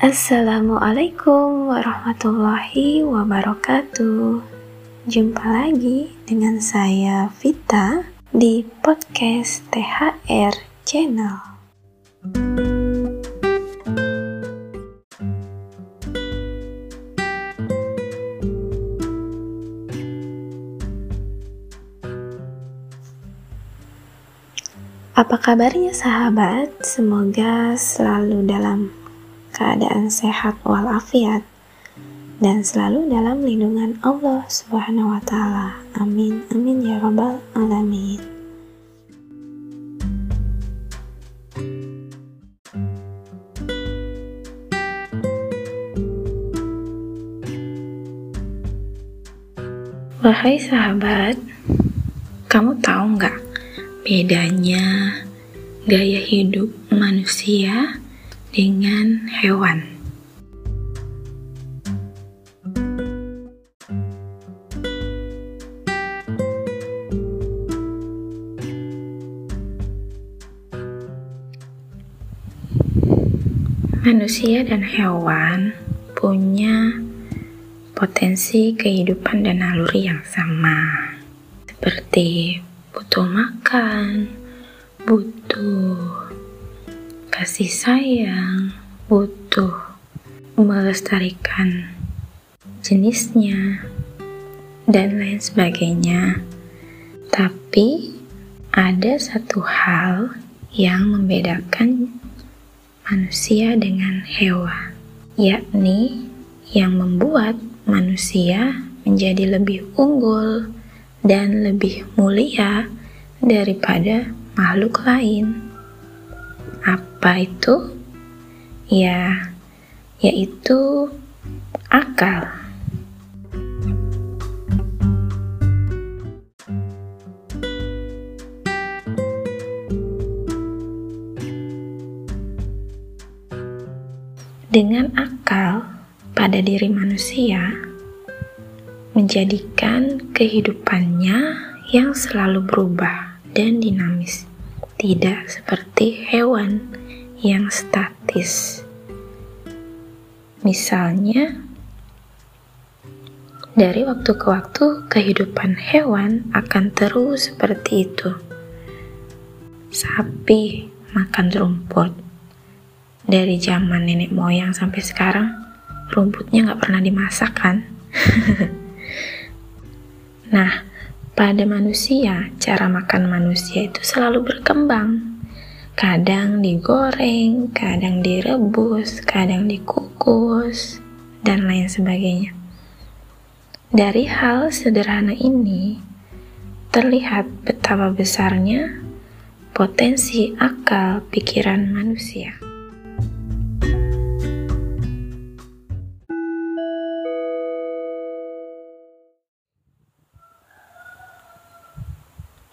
Assalamualaikum warahmatullahi wabarakatuh. Jumpa lagi dengan saya Vita di podcast THR Channel. Apa kabarnya sahabat? Semoga selalu dalam keadaan sehat walafiat dan selalu dalam lindungan Allah Subhanahu wa taala. Amin. Amin ya rabbal alamin. Wahai sahabat, kamu tahu nggak bedanya gaya hidup manusia dengan hewan? Manusia dan hewan punya potensi kehidupan dan naluri yang sama, seperti butuh makan, butuh kasih sayang, butuh melestarikan jenisnya, dan lain sebagainya. Tapi ada satu hal yang membedakan manusia dengan hewan, yakni yang membuat manusia menjadi lebih unggul dan lebih mulia daripada makhluk lain. Apa itu? Ya, yaitu akal. dengan akal pada diri manusia menjadikan kehidupannya yang selalu berubah dan dinamis, tidak seperti hewan yang statis. Misalnya, dari waktu ke waktu kehidupan hewan akan terus seperti itu. Sapi makan rumput, dari zaman nenek moyang sampai sekarang rumputnya nggak pernah dimasak kan nah pada manusia cara makan manusia itu selalu berkembang kadang digoreng kadang direbus kadang dikukus dan lain sebagainya dari hal sederhana ini terlihat betapa besarnya potensi akal pikiran manusia.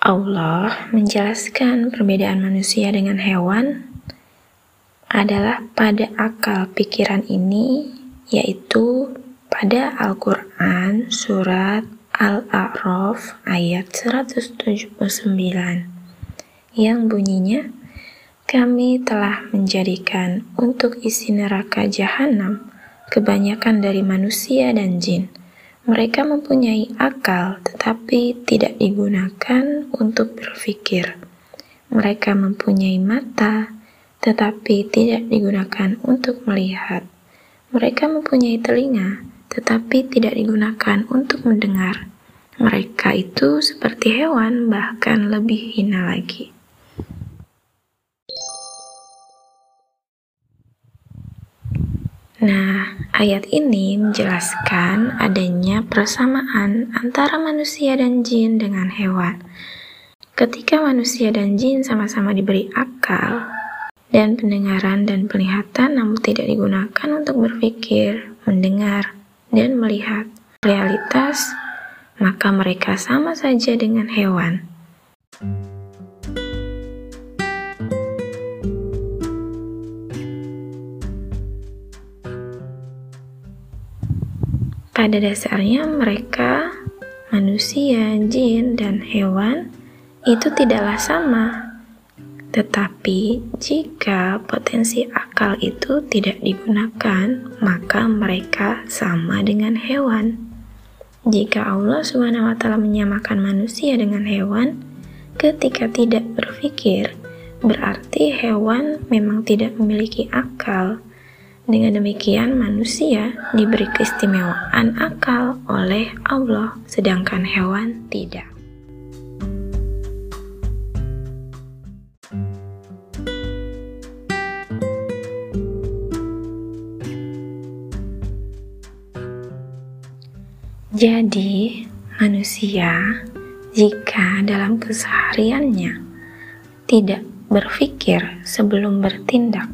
Allah menjelaskan perbedaan manusia dengan hewan adalah pada akal pikiran ini, yaitu pada Al-Quran Surat Al-A'raf ayat 179 yang bunyinya kami telah menjadikan untuk isi neraka jahanam kebanyakan dari manusia dan jin mereka mempunyai akal, tetapi tidak digunakan untuk berpikir. Mereka mempunyai mata, tetapi tidak digunakan untuk melihat. Mereka mempunyai telinga, tetapi tidak digunakan untuk mendengar. Mereka itu seperti hewan, bahkan lebih hina lagi. Nah, ayat ini menjelaskan adanya persamaan antara manusia dan jin dengan hewan. Ketika manusia dan jin sama-sama diberi akal dan pendengaran dan penglihatan namun tidak digunakan untuk berpikir, mendengar, dan melihat realitas, maka mereka sama saja dengan hewan. Pada dasarnya mereka, manusia, jin, dan hewan itu tidaklah sama. Tetapi jika potensi akal itu tidak digunakan, maka mereka sama dengan hewan. Jika Allah Subhanahu wa menyamakan manusia dengan hewan ketika tidak berpikir, berarti hewan memang tidak memiliki akal. Dengan demikian, manusia diberi keistimewaan akal oleh Allah, sedangkan hewan tidak. Jadi, manusia jika dalam kesehariannya tidak berpikir sebelum bertindak,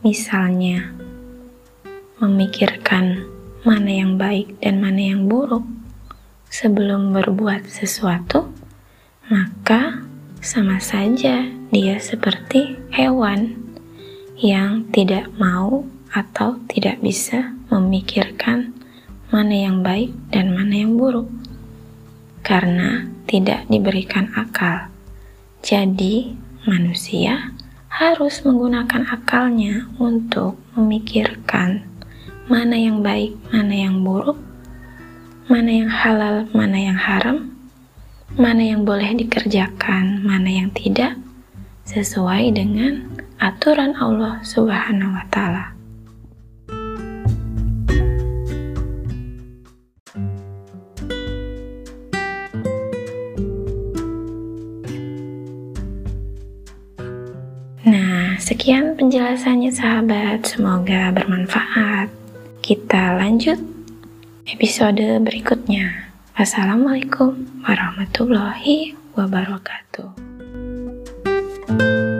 misalnya memikirkan mana yang baik dan mana yang buruk sebelum berbuat sesuatu, maka sama saja dia seperti hewan yang tidak mau atau tidak bisa memikirkan mana yang baik dan mana yang buruk, karena tidak diberikan akal. Jadi, manusia harus menggunakan akalnya untuk memikirkan mana yang baik, mana yang buruk, mana yang halal, mana yang haram, mana yang boleh dikerjakan, mana yang tidak, sesuai dengan aturan Allah Subhanahu wa Ta'ala. Sekian penjelasannya sahabat, semoga bermanfaat. Kita lanjut episode berikutnya. Wassalamualaikum warahmatullahi wabarakatuh. thank you